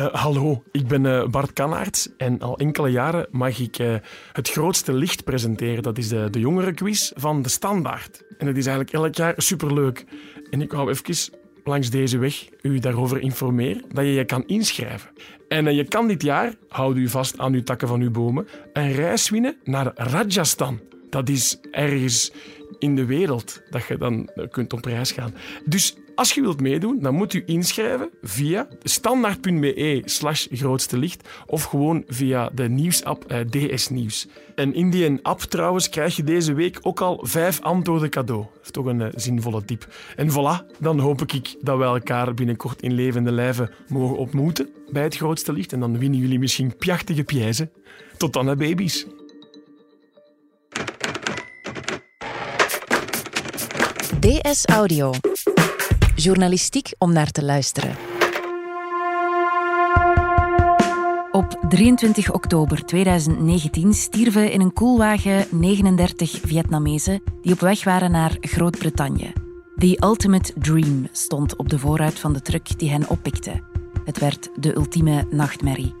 Uh, hallo, ik ben uh, Bart Kanaerts en al enkele jaren mag ik uh, het grootste licht presenteren. Dat is de, de jongerenquiz van De Standaard. En dat is eigenlijk elk jaar superleuk. En ik wou even langs deze weg u daarover informeren dat je je kan inschrijven. En je kan dit jaar, houd u vast aan uw takken van uw bomen, een reis winnen naar Rajasthan. Dat is ergens in de wereld dat je dan kunt op reis gaan. Dus als je wilt meedoen, dan moet u inschrijven via standaard.be slash grootste licht of gewoon via de nieuwsapp eh, DS Nieuws. En in die app trouwens krijg je deze week ook al vijf antwoorden cadeau. Dat is toch een uh, zinvolle tip. En voilà, dan hoop ik dat we elkaar binnenkort in levende lijven mogen ontmoeten bij het grootste licht. En dan winnen jullie misschien pjachtige prijzen. Tot dan, hè, baby's. DS Audio. Journalistiek om naar te luisteren. Op 23 oktober 2019 stierven in een koelwagen 39 Vietnamezen die op weg waren naar Groot-Brittannië. The Ultimate Dream stond op de voorruit van de truck die hen oppikte. Het werd de ultieme nachtmerrie.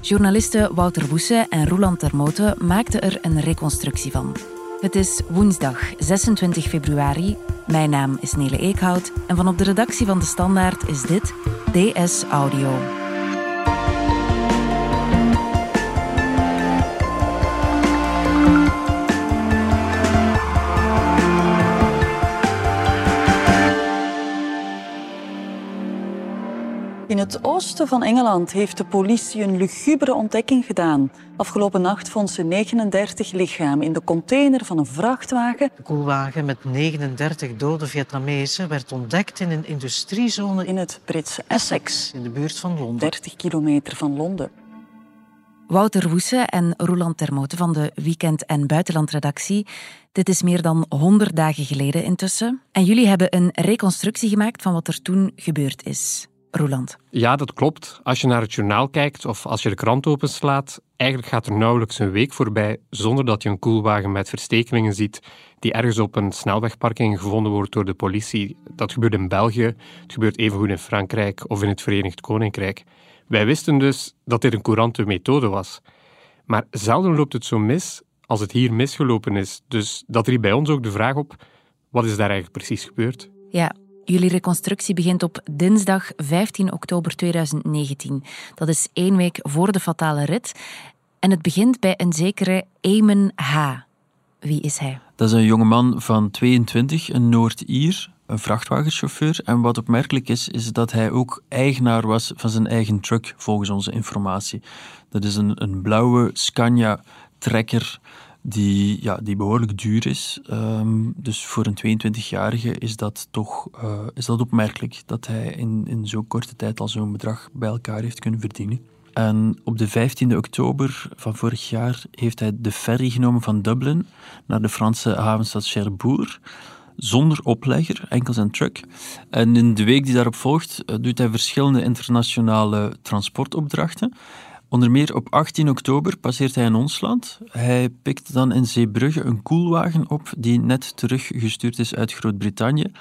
Journalisten Wouter Woese en Roland Termote maakten er een reconstructie van. Het is woensdag 26 februari. Mijn naam is Nele Eekhout en van op de redactie van De Standaard is dit DS Audio. In het oosten van Engeland heeft de politie een lugubere ontdekking gedaan. Afgelopen nacht vond ze 39 lichamen in de container van een vrachtwagen. De koelwagen met 39 dode Vietnamezen werd ontdekt in een industriezone in het Britse Essex, in de buurt van Londen. 30 kilometer van Londen. Wouter Woese en Roland Termote van de Weekend- en Buitenlandredactie. Dit is meer dan 100 dagen geleden intussen. En jullie hebben een reconstructie gemaakt van wat er toen gebeurd is. Roland. Ja, dat klopt. Als je naar het journaal kijkt of als je de krant openslaat, eigenlijk gaat er nauwelijks een week voorbij zonder dat je een koelwagen met verstekelingen ziet die ergens op een snelwegparking gevonden wordt door de politie. Dat gebeurt in België, het gebeurt evengoed in Frankrijk of in het Verenigd Koninkrijk. Wij wisten dus dat dit een courante methode was. Maar zelden loopt het zo mis als het hier misgelopen is. Dus dat riep bij ons ook de vraag op, wat is daar eigenlijk precies gebeurd? Ja, Jullie reconstructie begint op dinsdag 15 oktober 2019. Dat is één week voor de fatale rit. En het begint bij een zekere Eamon H. Wie is hij? Dat is een jongeman van 22, een Noord-Ier, een vrachtwagenchauffeur. En wat opmerkelijk is, is dat hij ook eigenaar was van zijn eigen truck, volgens onze informatie. Dat is een, een blauwe Scania trekker die, ja, die behoorlijk duur is. Um, dus voor een 22-jarige is dat toch uh, is dat opmerkelijk dat hij in, in zo'n korte tijd al zo'n bedrag bij elkaar heeft kunnen verdienen. En op de 15e oktober van vorig jaar heeft hij de ferry genomen van Dublin naar de Franse havenstad Cherbourg. Zonder oplegger, enkel zijn truck. En in de week die daarop volgt, uh, doet hij verschillende internationale transportopdrachten. Onder meer op 18 oktober passeert hij in ons land. Hij pikt dan in Zeebrugge een koelwagen op die net teruggestuurd is uit Groot-Brittannië.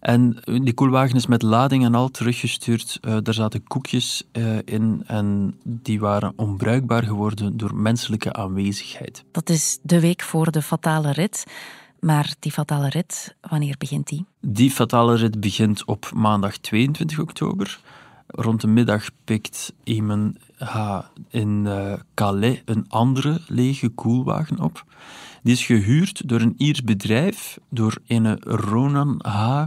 En die koelwagen is met lading en al teruggestuurd. Uh, daar zaten koekjes uh, in en die waren onbruikbaar geworden door menselijke aanwezigheid. Dat is de week voor de fatale rit. Maar die fatale rit, wanneer begint die? Die fatale rit begint op maandag 22 oktober. Rond de middag pikt Eamon H. in uh, Calais een andere lege koelwagen op. Die is gehuurd door een Iers bedrijf, door een Ronan H.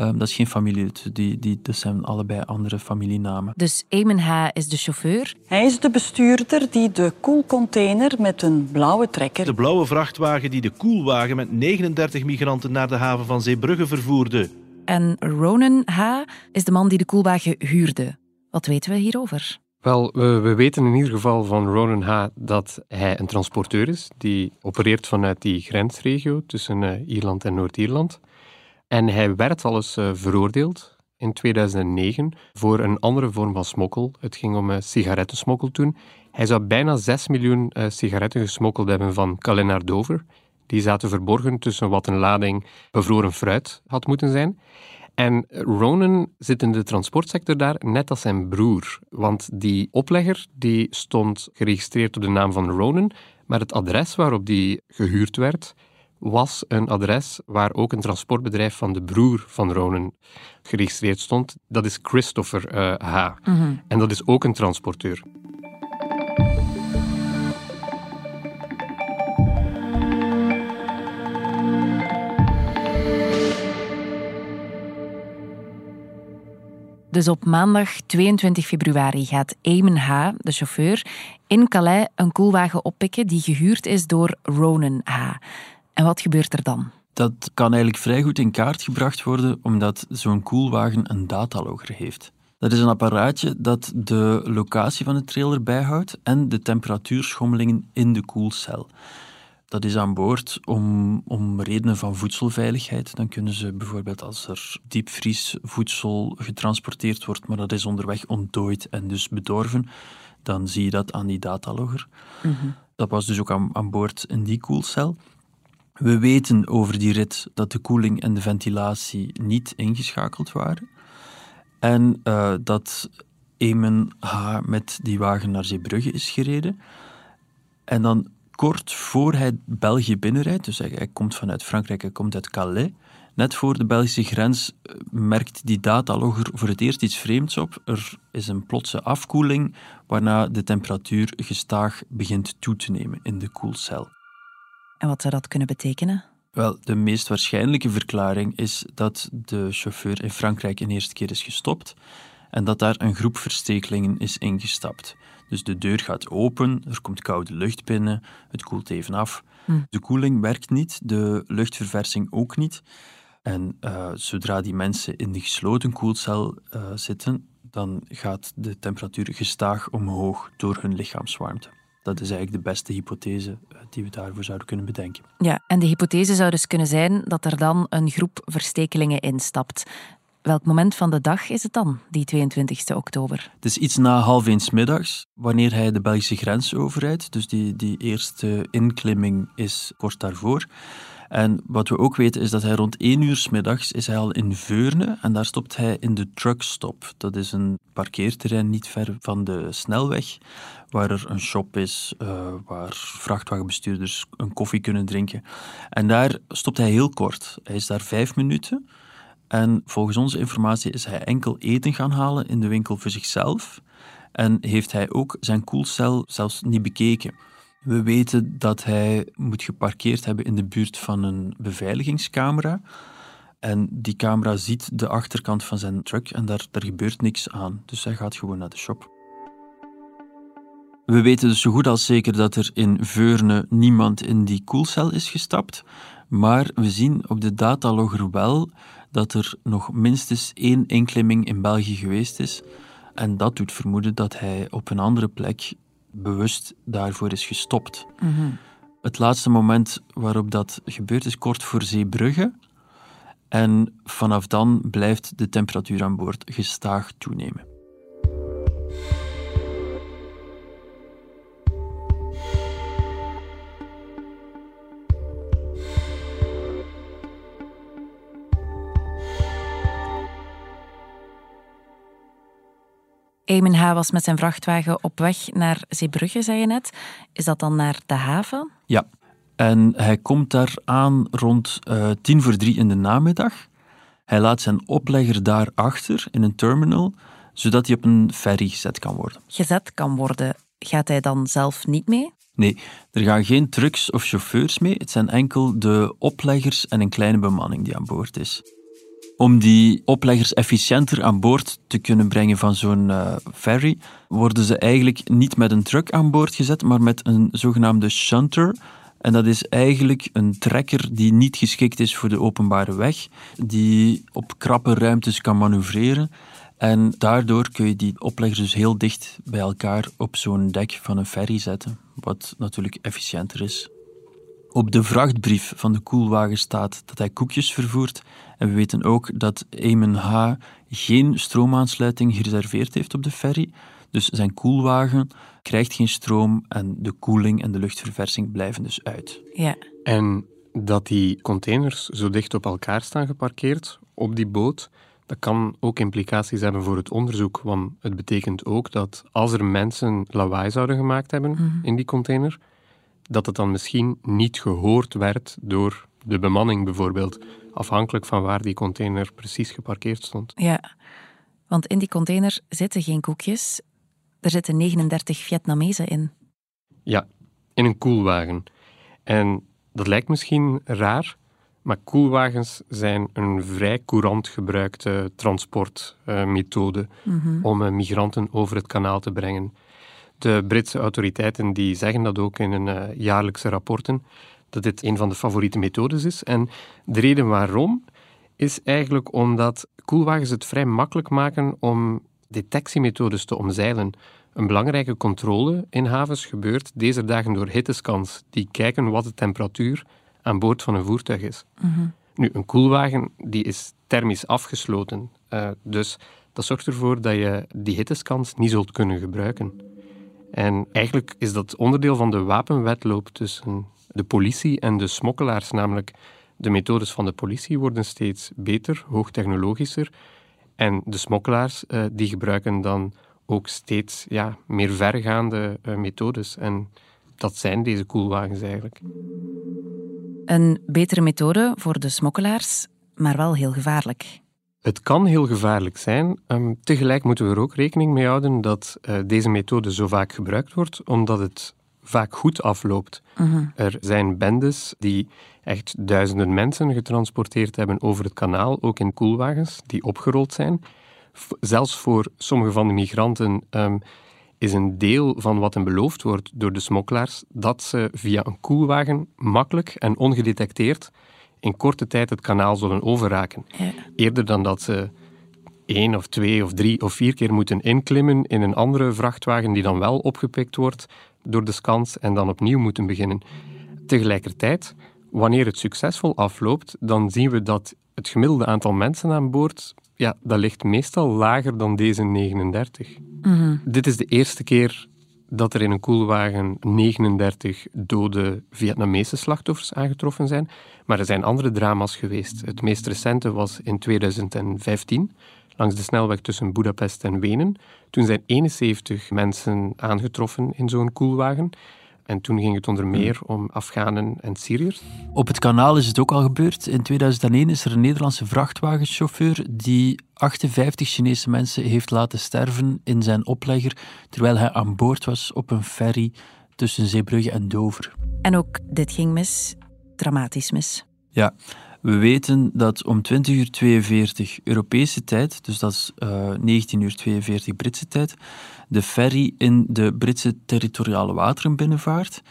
Um, dat is geen familielid, die, die, dat zijn allebei andere familienamen. Dus Eamon H. is de chauffeur? Hij is de bestuurder die de koelcontainer met een blauwe trekker... De blauwe vrachtwagen die de koelwagen met 39 migranten naar de haven van Zeebrugge vervoerde. En Ronan H. is de man die de koelwagen huurde. Wat weten we hierover? Wel, we, we, weten in ieder geval van Ronan H. dat hij een transporteur is die opereert vanuit die grensregio tussen uh, Ierland en Noord-Ierland. En hij werd al eens uh, veroordeeld in 2009 voor een andere vorm van smokkel. Het ging om uh, sigarettensmokkel toen. Hij zou bijna 6 miljoen sigaretten gesmokkeld hebben van Calais naar Dover. Die zaten verborgen tussen wat een lading bevroren fruit had moeten zijn. En Ronan zit in de transportsector daar net als zijn broer. Want die oplegger die stond geregistreerd op de naam van Ronan, maar het adres waarop die gehuurd werd, was een adres waar ook een transportbedrijf van de broer van Ronan geregistreerd stond. Dat is Christopher uh, H. En dat is ook een transporteur. Dus op maandag 22 februari gaat Eamon H., de chauffeur, in Calais een koelwagen oppikken die gehuurd is door Ronan H. En wat gebeurt er dan? Dat kan eigenlijk vrij goed in kaart gebracht worden, omdat zo'n koelwagen een datalogger heeft. Dat is een apparaatje dat de locatie van de trailer bijhoudt en de temperatuurschommelingen in de koelcel. Dat is aan boord om, om redenen van voedselveiligheid. Dan kunnen ze bijvoorbeeld als er diepvriesvoedsel getransporteerd wordt, maar dat is onderweg ontdooid en dus bedorven, dan zie je dat aan die datalogger. Dat was dus ook aan, aan boord in die koelcel. We weten over die rit dat de koeling en de ventilatie niet ingeschakeld waren. En uh, dat Eamon H. met die wagen naar Zeebrugge is gereden. En dan kort voor hij België binnenrijdt, dus hij, hij, komt vanuit Frankrijk, hij komt uit Calais, net voor de Belgische grens uh, merkt die datalogger voor het eerst iets vreemds op. Er is een plotse afkoeling, waarna de temperatuur gestaag begint toe te nemen in de koelcel. En wat zou dat kunnen betekenen? Wel, de meest waarschijnlijke verklaring is dat de chauffeur in Frankrijk een eerste keer is gestopt en dat daar een groep verstekelingen is ingestapt. Dus de deur gaat open, er komt koude lucht binnen, het koelt even af. Hm. De koeling werkt niet, de luchtverversing ook niet. En uh, zodra die mensen in de gesloten koelcel uh, zitten, dan gaat de temperatuur gestaag omhoog door hun lichaamswarmte. Dat is eigenlijk de beste hypothese die we daarvoor zouden kunnen bedenken. Ja, en de hypothese zou dus kunnen zijn dat er dan een groep verstekelingen instapt. Welk moment van de dag is het dan, die 22 oktober? Het is iets na half eens middags, wanneer hij de Belgische grens overrijdt. Dus die, die eerste inklimming is kort daarvoor. En wat we ook weten is dat hij rond 1 uur s middags is hij al in Veurne en daar stopt hij in de truckstop. Dat is een parkeerterrein niet ver van de snelweg, waar er een shop is, uh, waar vrachtwagenbestuurders een koffie kunnen drinken. En daar stopt hij heel kort. Hij is daar vijf minuten. En volgens onze informatie is hij enkel eten gaan halen in de winkel voor zichzelf. En heeft hij ook zijn koelcel zelfs niet bekeken. We weten dat hij moet geparkeerd hebben in de buurt van een beveiligingscamera. En die camera ziet de achterkant van zijn truck en daar, daar gebeurt niks aan. Dus hij gaat gewoon naar de shop. We weten dus zo goed als zeker dat er in Veurne niemand in die koelcel is gestapt. Maar we zien op de datalogger wel dat er nog minstens één inklimming in België geweest is. En dat doet vermoeden dat hij op een andere plek bewust daarvoor is gestopt. Mm -hmm. Het laatste moment waarop dat gebeurt is kort voor Zeebrugge. En vanaf dan blijft de temperatuur aan boord gestaag toenemen. Eamon H. was met zijn vrachtwagen op weg naar Zeebrugge, zei je net. Is dat dan naar de haven? Ja, en hij komt daar aan rond uh, tien voor drie in de namiddag. Hij laat zijn oplegger daar achter in een terminal, zodat hij op een ferry gezet kan worden. Gezet kan worden. Gaat hij dan zelf niet mee? Nee, er gaan geen trucks of chauffeurs mee. Het zijn enkel de opleggers en een kleine bemanning die aan boord is om die opleggers efficiënter aan boord te kunnen brengen van zo'n uh, ferry, worden ze eigenlijk niet met een truck aan boord gezet, maar met een zogenaamde shunter. En dat is eigenlijk een trekker die niet geschikt is voor de openbare weg, die op krappe ruimtes kan manoeuvreren. En daardoor kun je die opleggers dus heel dicht bij elkaar op zo'n dek van een ferry zetten, wat natuurlijk efficiënter is. Op de vrachtbrief van de koelwagen staat dat hij koekjes vervoert. En we weten ook dat Eamon H. geen stroomaansluiting gereserveerd heeft op de ferry. Dus zijn koelwagen krijgt geen stroom en de koeling en de luchtverversing blijven dus uit. Ja. En dat die containers zo dicht op elkaar staan geparkeerd op die boot, Dat kan ook implicaties hebben voor het onderzoek, want het betekent ook dat als er mensen lawaai zouden gemaakt hebben Mhm. in die container, dat het dan misschien niet gehoord werd door de bemanning bijvoorbeeld, afhankelijk van waar die container precies geparkeerd stond. Ja, want in die container zitten geen koekjes. Er zitten 39 Vietnamezen in. Ja, in een koelwagen. En dat lijkt misschien raar, maar koelwagens zijn een vrij courant gebruikte transportmethode om eh, migranten over het kanaal te brengen. De Britse autoriteiten die zeggen dat ook in hun eh, jaarlijkse rapporten, dat dit een van de favoriete methodes is. En de reden waarom is eigenlijk omdat koelwagens het vrij makkelijk maken om detectiemethodes te omzeilen. Een belangrijke controle in havens gebeurt deze dagen door hittescans, die kijken wat de temperatuur aan boord van een voertuig is. Nu, een koelwagen die is thermisch afgesloten, eh, dus dat zorgt ervoor dat je die hittescans niet zult kunnen gebruiken. En eigenlijk is dat onderdeel van de wapenwetloop tussen de politie en de smokkelaars, namelijk de methodes van de politie worden steeds beter, hoogtechnologischer, en de smokkelaars eh, die gebruiken dan ook steeds ja, meer vergaande eh, methodes. En dat zijn deze koelwagens eigenlijk. Een betere methode voor de smokkelaars, maar wel heel gevaarlijk. Het kan heel gevaarlijk zijn. Ehm, tegelijk moeten we er ook rekening mee houden dat eh, deze methode zo vaak gebruikt wordt, omdat het vaak goed afloopt. Er zijn bendes die echt duizenden mensen getransporteerd hebben over het kanaal, ook in koelwagens, die opgerold zijn. F- zelfs voor sommige van de migranten ehm, is een deel van wat hen beloofd wordt door de smokkelaars dat ze via een koelwagen makkelijk en ongedetecteerd in korte tijd het kanaal zullen overraken. Ja. Eerder dan dat ze één of twee of drie of vier keer moeten inklimmen in een andere vrachtwagen die dan wel opgepikt wordt door de scans en dan opnieuw moeten beginnen. Tegelijkertijd, wanneer het succesvol afloopt, dan zien we dat het gemiddelde aantal mensen aan boord, ja, dat ligt meestal lager dan deze 39. Dit is de eerste keer dat er in een koelwagen 39 dode Vietnamese slachtoffers aangetroffen zijn. Maar er zijn andere drama's geweest. Het meest recente was in 2015, langs de snelweg tussen Budapest en Wenen. Toen zijn 71 mensen aangetroffen in zo'n koelwagen. En toen ging het onder meer om Afghanen en Syriërs. Op het kanaal is het ook al gebeurd. In 2001 is er een Nederlandse vrachtwagenchauffeur die 58 Chinese mensen heeft laten sterven in zijn oplegger terwijl hij aan boord was op een ferry tussen Zeebrugge en Dover. En ook dit ging mis, dramatisch mis. Ja, we weten dat om 20.42 uur Europese tijd, dus dat is eh 19.42 uur Britse tijd, de ferry in de Britse territoriale wateren binnenvaart.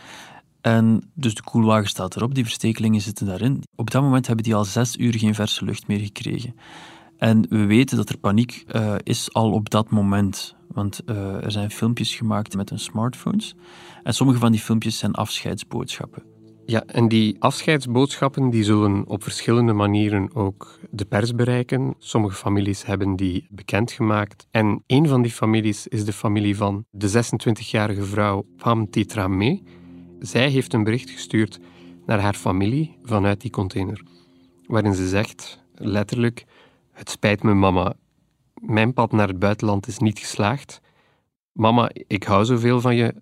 En dus de koelwagen staat erop, die verstekelingen zitten daarin. Op dat moment hebben die al zes uur geen verse lucht meer gekregen. En we weten dat er paniek eh, is al op dat moment. Want eh, er zijn filmpjes gemaakt met hun smartphones. En sommige van die filmpjes zijn afscheidsboodschappen. Ja, en die afscheidsboodschappen die zullen op verschillende manieren ook de pers bereiken. Sommige families hebben die bekendgemaakt. En een van die families is de familie van de 26-jarige vrouw Pam Tetrame. Zij heeft een bericht gestuurd naar haar familie vanuit die container, waarin ze zegt, letterlijk, het spijt me mama, mijn pad naar het buitenland is niet geslaagd. Mama, ik hou zoveel van je,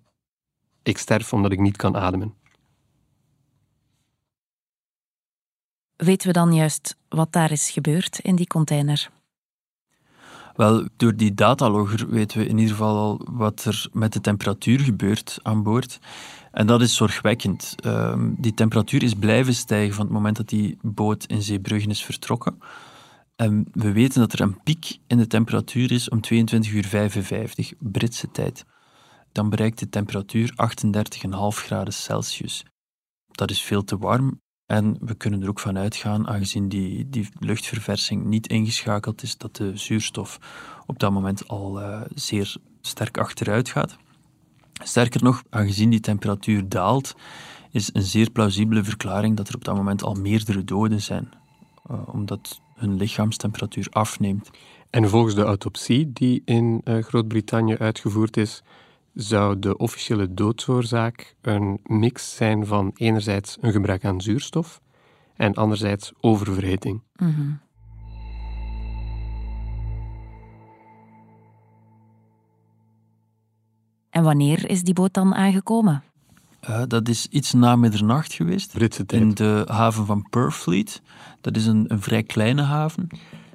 ik sterf omdat ik niet kan ademen. Weten we dan juist wat daar is gebeurd in die container? Wel, door die datalogger weten we in ieder geval al wat er met de temperatuur gebeurt aan boord. En dat is zorgwekkend. Ehm, die temperatuur is blijven stijgen van het moment dat die boot in Zeebrugge is vertrokken. En we weten dat er een piek in de temperatuur is om 22 uur 55 Britse tijd. Dan bereikt de temperatuur 38,5 graden Celsius. Dat is veel te warm en we kunnen er ook van uitgaan, aangezien die, die luchtverversing niet ingeschakeld is, dat de zuurstof op dat moment al eh, zeer sterk achteruit gaat. Sterker nog, aangezien die temperatuur daalt, is een zeer plausibele verklaring dat er op dat moment al meerdere doden zijn, eh, omdat hun lichaamstemperatuur afneemt. En volgens de autopsie die in eh, Groot-Brittannië uitgevoerd is, zou de officiële doodsoorzaak een mix zijn van enerzijds een gebrek aan zuurstof en anderzijds oververhitting. Mhm. En wanneer is die boot dan aangekomen? Eh, dat is iets na middernacht geweest. In de haven van Purfleet. Dat is een, een vrij kleine haven.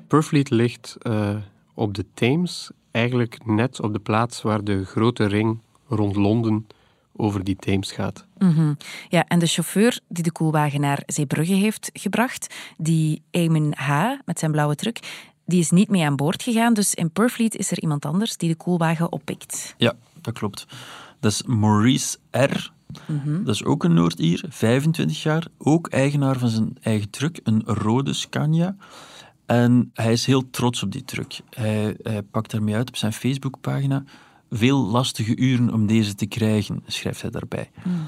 Purfleet ligt eh, op de Theems eigenlijk net op de plaats waar de grote ring rond Londen over die Theems gaat. Mm -hmm. Ja, en de chauffeur die de koelwagen naar Zeebrugge heeft gebracht, die Eamon H. met zijn blauwe truck, die is niet mee aan boord gegaan. Dus in Purfleet is er iemand anders die de koelwagen oppikt. Ja, dat klopt. Dat is Maurice R. Mm -hmm. Dat is ook een Noord-Ier, 25 jaar, ook eigenaar van zijn eigen truck, een rode Scania. En hij is heel trots op die truck. Hij, hij pakt daarmee uit op zijn Facebookpagina. Veel lastige uren om deze te krijgen, schrijft hij daarbij. Mm.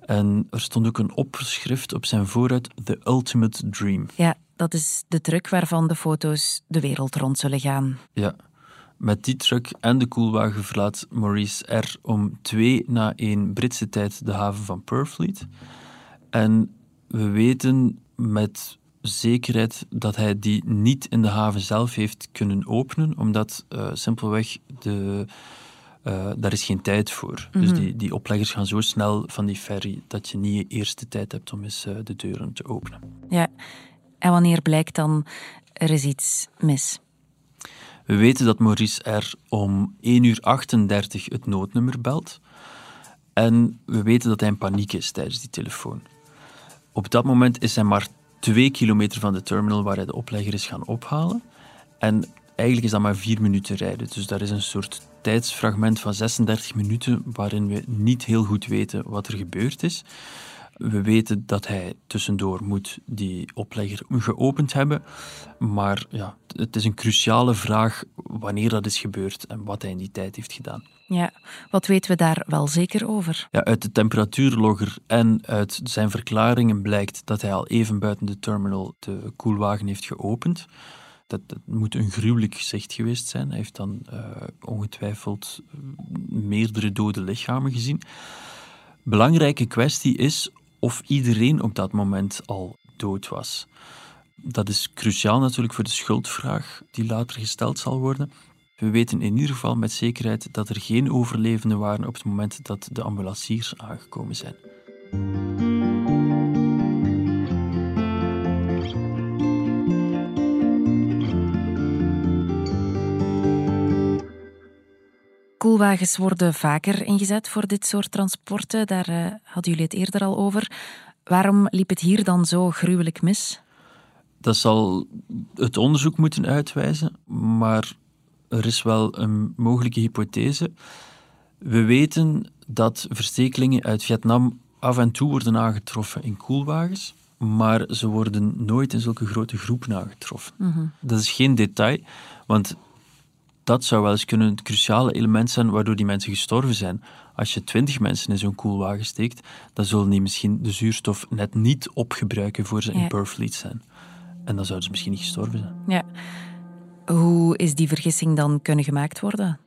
En er stond ook een opschrift op zijn vooruit: The Ultimate Dream. Ja, dat is de truck waarvan de foto's de wereld rond zullen gaan. Ja. Met die truck en de koelwagen verlaat Maurice R. om twee na één Britse tijd de haven van Purfleet. En we weten met zekerheid dat hij die niet in de haven zelf heeft kunnen openen, omdat uh, simpelweg de, uh, daar is geen tijd voor. Mm -hmm. Dus die, die opleggers gaan zo snel van die ferry dat je niet eerst de tijd hebt om eens uh, de deuren te openen. Ja, en wanneer blijkt dan er is iets mis? We weten dat Maurice R. om 1 uur 38 het noodnummer belt. En we weten dat hij in paniek is tijdens die telefoon. Op dat moment is hij maar twee kilometer van de terminal waar hij de oplegger is gaan ophalen. En eigenlijk is dat maar vier minuten rijden. Dus daar is een soort tijdsfragment van 36 minuten waarin we niet heel goed weten wat er gebeurd is. We weten dat hij tussendoor moet die oplegger geopend hebben. Maar ja, het is een cruciale vraag wanneer dat is gebeurd en wat hij in die tijd heeft gedaan. Ja, wat weten we daar wel zeker over? Ja, uit de temperatuurlogger en uit zijn verklaringen blijkt dat hij al even buiten de terminal de koelwagen heeft geopend. Dat, dat moet een gruwelijk gezicht geweest zijn. Hij heeft dan uh, ongetwijfeld meerdere dode lichamen gezien. Belangrijke kwestie is of iedereen op dat moment al dood was. Dat is cruciaal natuurlijk voor de schuldvraag die later gesteld zal worden. We weten in ieder geval met zekerheid dat er geen overlevenden waren op het moment dat de ambulanciers aangekomen zijn. Koelwagens worden vaker ingezet voor dit soort transporten. Daar uh, hadden jullie het eerder al over. Waarom liep het hier dan zo gruwelijk mis? Dat zal het onderzoek moeten uitwijzen, maar er is wel een mogelijke hypothese. We weten dat verstekelingen uit Vietnam af en toe worden aangetroffen in koelwagens, maar ze worden nooit in zulke grote groepen aangetroffen. Mm -hmm. Dat is geen detail, want dat zou wel eens kunnen het cruciale element zijn waardoor die mensen gestorven zijn. Als je twintig mensen in zo'n koelwagen steekt, dan zullen die misschien de zuurstof net niet opgebruiken voor ze ja. in Purfleet zijn. En dan zouden ze misschien niet gestorven zijn. Ja. Hoe is die vergissing dan kunnen gemaakt worden?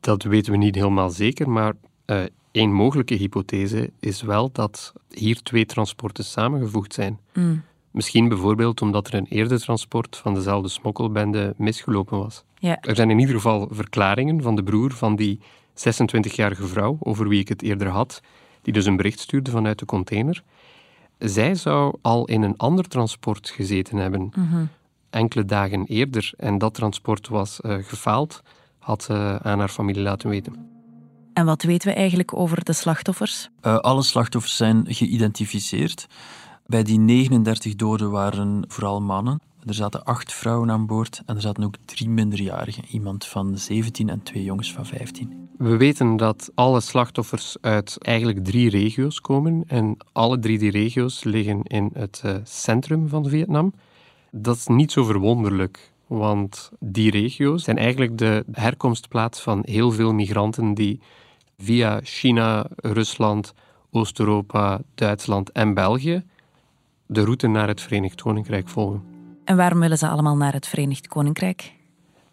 Dat weten we niet helemaal zeker, maar uh, één mogelijke hypothese is wel dat hier twee transporten samengevoegd zijn. Mm. Misschien bijvoorbeeld omdat er een eerder transport van dezelfde smokkelbende misgelopen was. Ja. Er zijn in ieder geval verklaringen van de broer van die 26-jarige vrouw, over wie ik het eerder had, die dus een bericht stuurde vanuit de container. Zij zou al in een ander transport gezeten hebben, mm-hmm. enkele dagen eerder. En dat transport was uh, gefaald, had ze aan haar familie laten weten. En wat weten we eigenlijk over de slachtoffers? Uh, alle slachtoffers zijn geïdentificeerd. Bij die 39 doden waren vooral mannen. Er zaten acht vrouwen aan boord en er zaten ook drie minderjarigen. Iemand van 17 en twee jongens van 15. We weten dat alle slachtoffers uit eigenlijk drie regio's komen. En alle drie die regio's liggen in het uh, centrum van Vietnam. Dat is niet zo verwonderlijk, want die regio's zijn eigenlijk de herkomstplaats van heel veel migranten die via China, Rusland, Oost-Europa, Duitsland en België de route naar het Verenigd Koninkrijk volgen. En waarom willen ze allemaal naar het Verenigd Koninkrijk?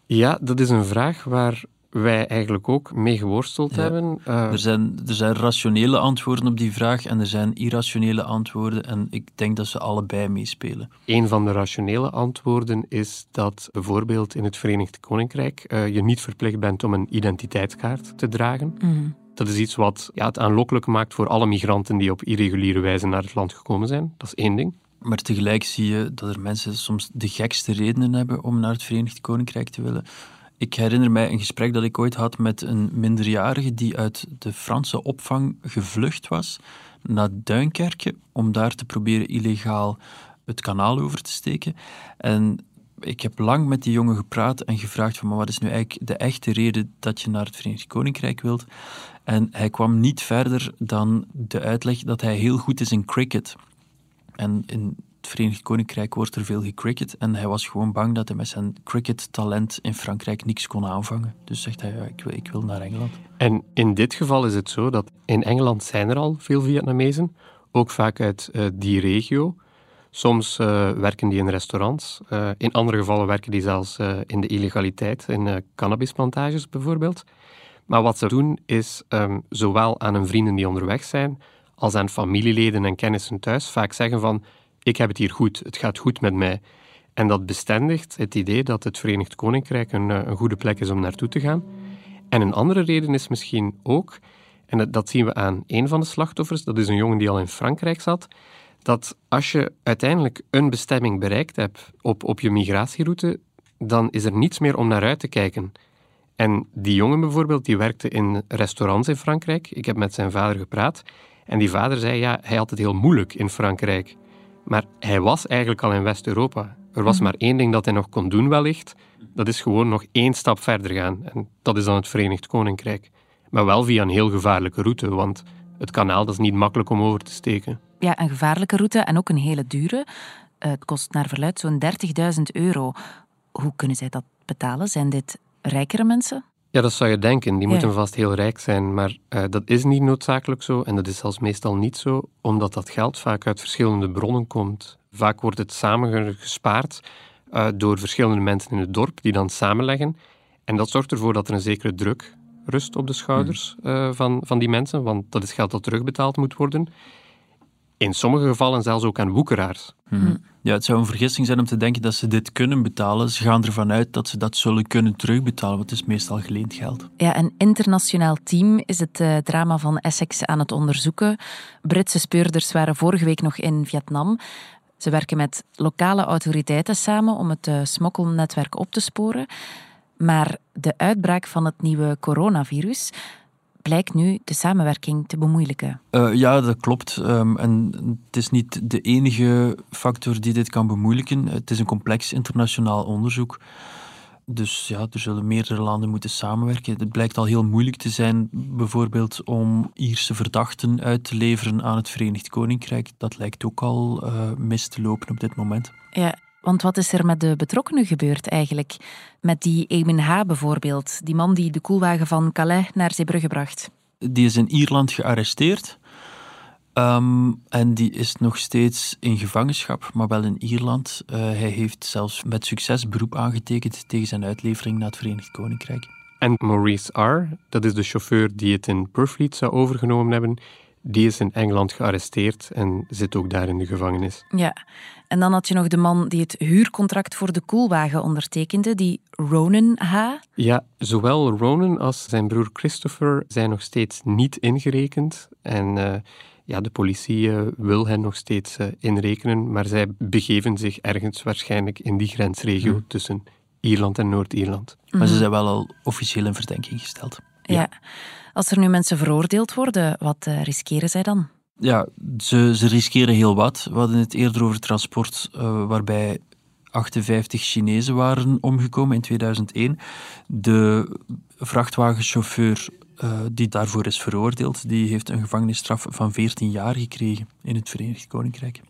Ja, dat is een vraag waar wij eigenlijk ook mee geworsteld Ja. hebben. Eh, Er zijn, er zijn rationele antwoorden op die vraag en er zijn irrationele antwoorden. En ik denk dat ze allebei meespelen. Een van de rationele antwoorden is dat bijvoorbeeld in het Verenigd Koninkrijk eh, je niet verplicht bent om een identiteitskaart te dragen. Mhm. Dat is iets wat ja, het aanlokkelijk maakt voor alle migranten die op irreguliere wijze naar het land gekomen zijn. Dat is één ding. Maar tegelijk zie je dat er mensen soms de gekste redenen hebben om naar het Verenigd Koninkrijk te willen. Ik herinner mij een gesprek dat ik ooit had met een minderjarige die uit de Franse opvang gevlucht was naar Duinkerke om daar te proberen illegaal het kanaal over te steken. En ik heb lang met die jongen gepraat en gevraagd van, maar wat is nu eigenlijk de echte reden dat je naar het Verenigd Koninkrijk wilt? En hij kwam niet verder dan de uitleg dat hij heel goed is in cricket. En in het Verenigd Koninkrijk wordt er veel gecricket. En hij was gewoon bang dat hij met zijn cricket-talent in Frankrijk niks kon aanvangen. Dus zegt hij, ik, wil, ik wil naar Engeland. En in dit geval is het zo dat in Engeland zijn er al veel Vietnamezen, ook vaak uit eh, die regio. Soms eh, werken die in restaurants, eh, in andere gevallen werken die zelfs in de illegaliteit, in cannabisplantages bijvoorbeeld. Maar wat ze doen is ehm, zowel aan hun vrienden die onderweg zijn, als aan familieleden en kennissen thuis vaak zeggen van ik heb het hier goed, het gaat goed met mij. En dat bestendigt het idee dat het Verenigd Koninkrijk een, eh, een goede plek is om naartoe te gaan. En een andere reden is misschien ook, en dat, zien we aan een van de slachtoffers, dat is een jongen die al in Frankrijk zat, dat als je uiteindelijk een bestemming bereikt hebt op, op je migratieroute, dan is er niets meer om naar uit te kijken. En die jongen bijvoorbeeld, die werkte in restaurants in Frankrijk. Ik heb met zijn vader gepraat. En die vader zei, ja, hij had het heel moeilijk in Frankrijk. Maar hij was eigenlijk al in West-Europa. Er was maar één ding dat hij nog kon doen wellicht. Dat is gewoon nog één stap verder gaan. En dat is dan het Verenigd Koninkrijk. Maar wel via een heel gevaarlijke route, want het kanaal dat is niet makkelijk om over te steken. Ja, een gevaarlijke route en ook een hele dure. Eh, het kost naar verluid zo'n 30.000 euro. Hoe kunnen zij dat betalen? Zijn dit rijkere mensen? Ja, dat zou je denken. Die Ja. moeten vast heel rijk zijn. Maar eh, dat is niet noodzakelijk zo. En dat is zelfs meestal niet zo, omdat dat geld vaak uit verschillende bronnen komt. Vaak wordt het samengespaard eh, door verschillende mensen in het dorp, die dan samenleggen. En dat zorgt ervoor dat er een zekere druk rust op de schouders eh, van, van die mensen, want dat is geld dat terugbetaald moet worden. In sommige gevallen zelfs ook aan woekeraars. Ja, het zou een vergissing zijn om te denken dat ze dit kunnen betalen. Ze gaan ervan uit dat ze dat zullen kunnen terugbetalen, want het is meestal geleend geld. Ja, een internationaal team is het eh, drama van Essex aan het onderzoeken. Britse speurders waren vorige week nog in Vietnam. Ze werken met lokale autoriteiten samen om het eh, smokkelnetwerk op te sporen. Maar de uitbraak van het nieuwe coronavirus blijkt nu de samenwerking te bemoeilijken. Eh, ja, dat klopt. Ehm, en het is niet de enige factor die dit kan bemoeilijken. Het is een complex internationaal onderzoek. Dus ja, er zullen meerdere landen moeten samenwerken. Het blijkt al heel moeilijk te zijn, bijvoorbeeld om Ierse verdachten uit te leveren aan het Verenigd Koninkrijk. Dat lijkt ook al eh, mis te lopen op dit moment. Ja, want wat is er met de betrokkenen gebeurd eigenlijk? Met die Eamon H. bijvoorbeeld, die man die de koelwagen van Calais naar Zeebrugge bracht. Die is in Ierland gearresteerd. Ehm, en die is nog steeds in gevangenschap, maar wel in Ierland. Eh, hij heeft zelfs met succes beroep aangetekend tegen zijn uitlevering naar het Verenigd Koninkrijk. En Maurice R., dat is de chauffeur die het in Purfleet zou overgenomen hebben, die is in Engeland gearresteerd en zit ook daar in de gevangenis. Ja, en dan had je nog de man die het huurcontract voor de koelwagen ondertekende, die Ronan H. Ja, zowel Ronan als zijn broer Christopher zijn nog steeds niet ingerekend. En eh, ja, de politie eh, wil hen nog steeds eh, inrekenen, maar zij begeven zich ergens waarschijnlijk in die grensregio tussen Ierland en Noord-Ierland. Maar ze zijn wel al officieel in verdenking gesteld. Ja. Als er nu mensen veroordeeld worden, wat eh, riskeren zij dan? Ja, ze, ze riskeren heel wat. We hadden het eerder over transport, eh, waarbij 58 Chinezen waren omgekomen in 2001. De vrachtwagenchauffeur eh, die daarvoor is veroordeeld, die heeft een gevangenisstraf van 14 jaar gekregen in het Verenigd Koninkrijk.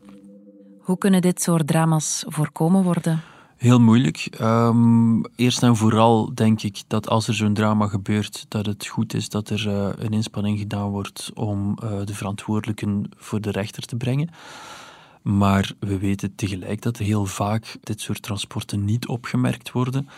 Hoe kunnen dit soort drama's voorkomen worden? Heel moeilijk. Ehm, eerst en vooral denk ik dat als er zo'n drama gebeurt, dat het goed is dat er eh, een inspanning gedaan wordt om eh, de verantwoordelijken voor de rechter te brengen. Maar we weten tegelijk dat heel vaak dit soort transporten niet opgemerkt worden.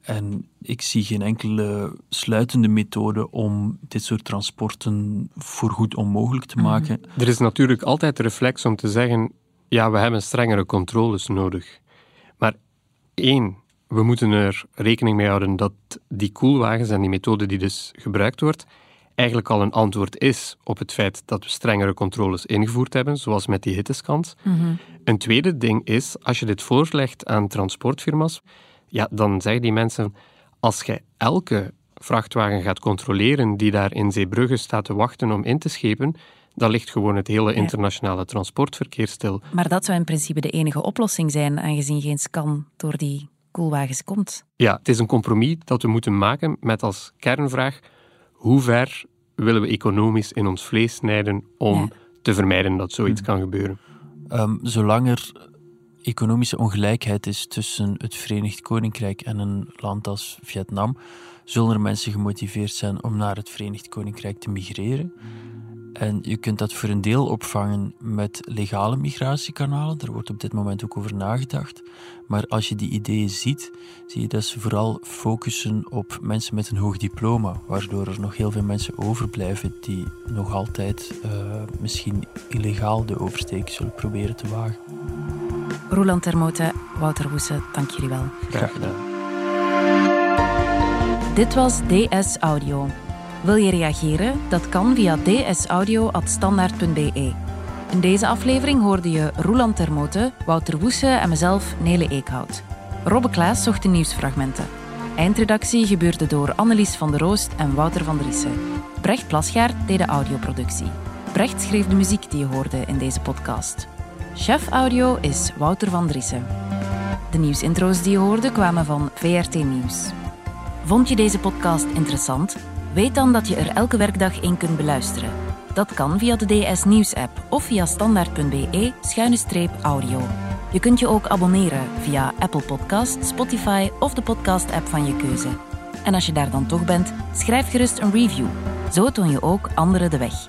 En ik zie geen enkele sluitende methode om dit soort transporten voorgoed onmogelijk te Mhm. maken. Er is natuurlijk altijd de reflex om te zeggen: ja, we hebben strengere controles nodig. Één, we moeten er rekening mee houden dat die koelwagens en die methode die dus gebruikt wordt, eigenlijk al een antwoord is op het feit dat we strengere controles ingevoerd hebben, zoals met die hittescans. Een tweede ding is, als je dit voorlegt aan transportfirma's, ja, dan zeggen die mensen, als je elke vrachtwagen gaat controleren die daar in Zeebrugge staat te wachten om in te schepen, dan ligt gewoon het hele internationale transportverkeer stil. Maar dat zou in principe de enige oplossing zijn, aangezien geen scan door die koelwagens komt. Ja, het is een compromis dat we moeten maken met als kernvraag hoe ver willen we economisch in ons vlees snijden om Ja. te vermijden dat zoiets kan gebeuren. Ehm, zolang er economische ongelijkheid is tussen het Verenigd Koninkrijk en een land als Vietnam, zullen er mensen gemotiveerd zijn om naar het Verenigd Koninkrijk te migreren. En je kunt dat voor een deel opvangen met legale migratiekanalen. Daar wordt op dit moment ook over nagedacht. Maar als je die ideeën ziet, zie je dat ze vooral focussen op mensen met een hoog diploma, waardoor er nog heel veel mensen overblijven die nog altijd eh, misschien illegaal de oversteek zullen proberen te wagen. Roland Termote, Wouter Woese, dank jullie wel. Graag gedaan. Dit was DS Audio. Wil je reageren? Dat kan via dsaudio.standaard.be. In deze aflevering hoorde je Roland Termote, Wouter Woese en mezelf, Nele Eekhout. Robbe Klaas zocht de nieuwsfragmenten. Eindredactie gebeurde door Annelies van der Roost en Wouter van Driessen. Brecht Plasgaard deed de audioproductie. Brecht schreef de muziek die je hoorde in deze podcast. Chef audio is Wouter van Driessen. De nieuwsintro's die je hoorde kwamen van VRT Nieuws. Vond je deze podcast interessant? Weet dan dat je er elke werkdag in kunt beluisteren. Dat kan via de DS Nieuws app of via standaard.be-audio. Je kunt je ook abonneren via Apple Podcast, Spotify of de podcast app van je keuze. En als je daar dan toch bent, schrijf gerust een review. Zo toon je ook anderen de weg.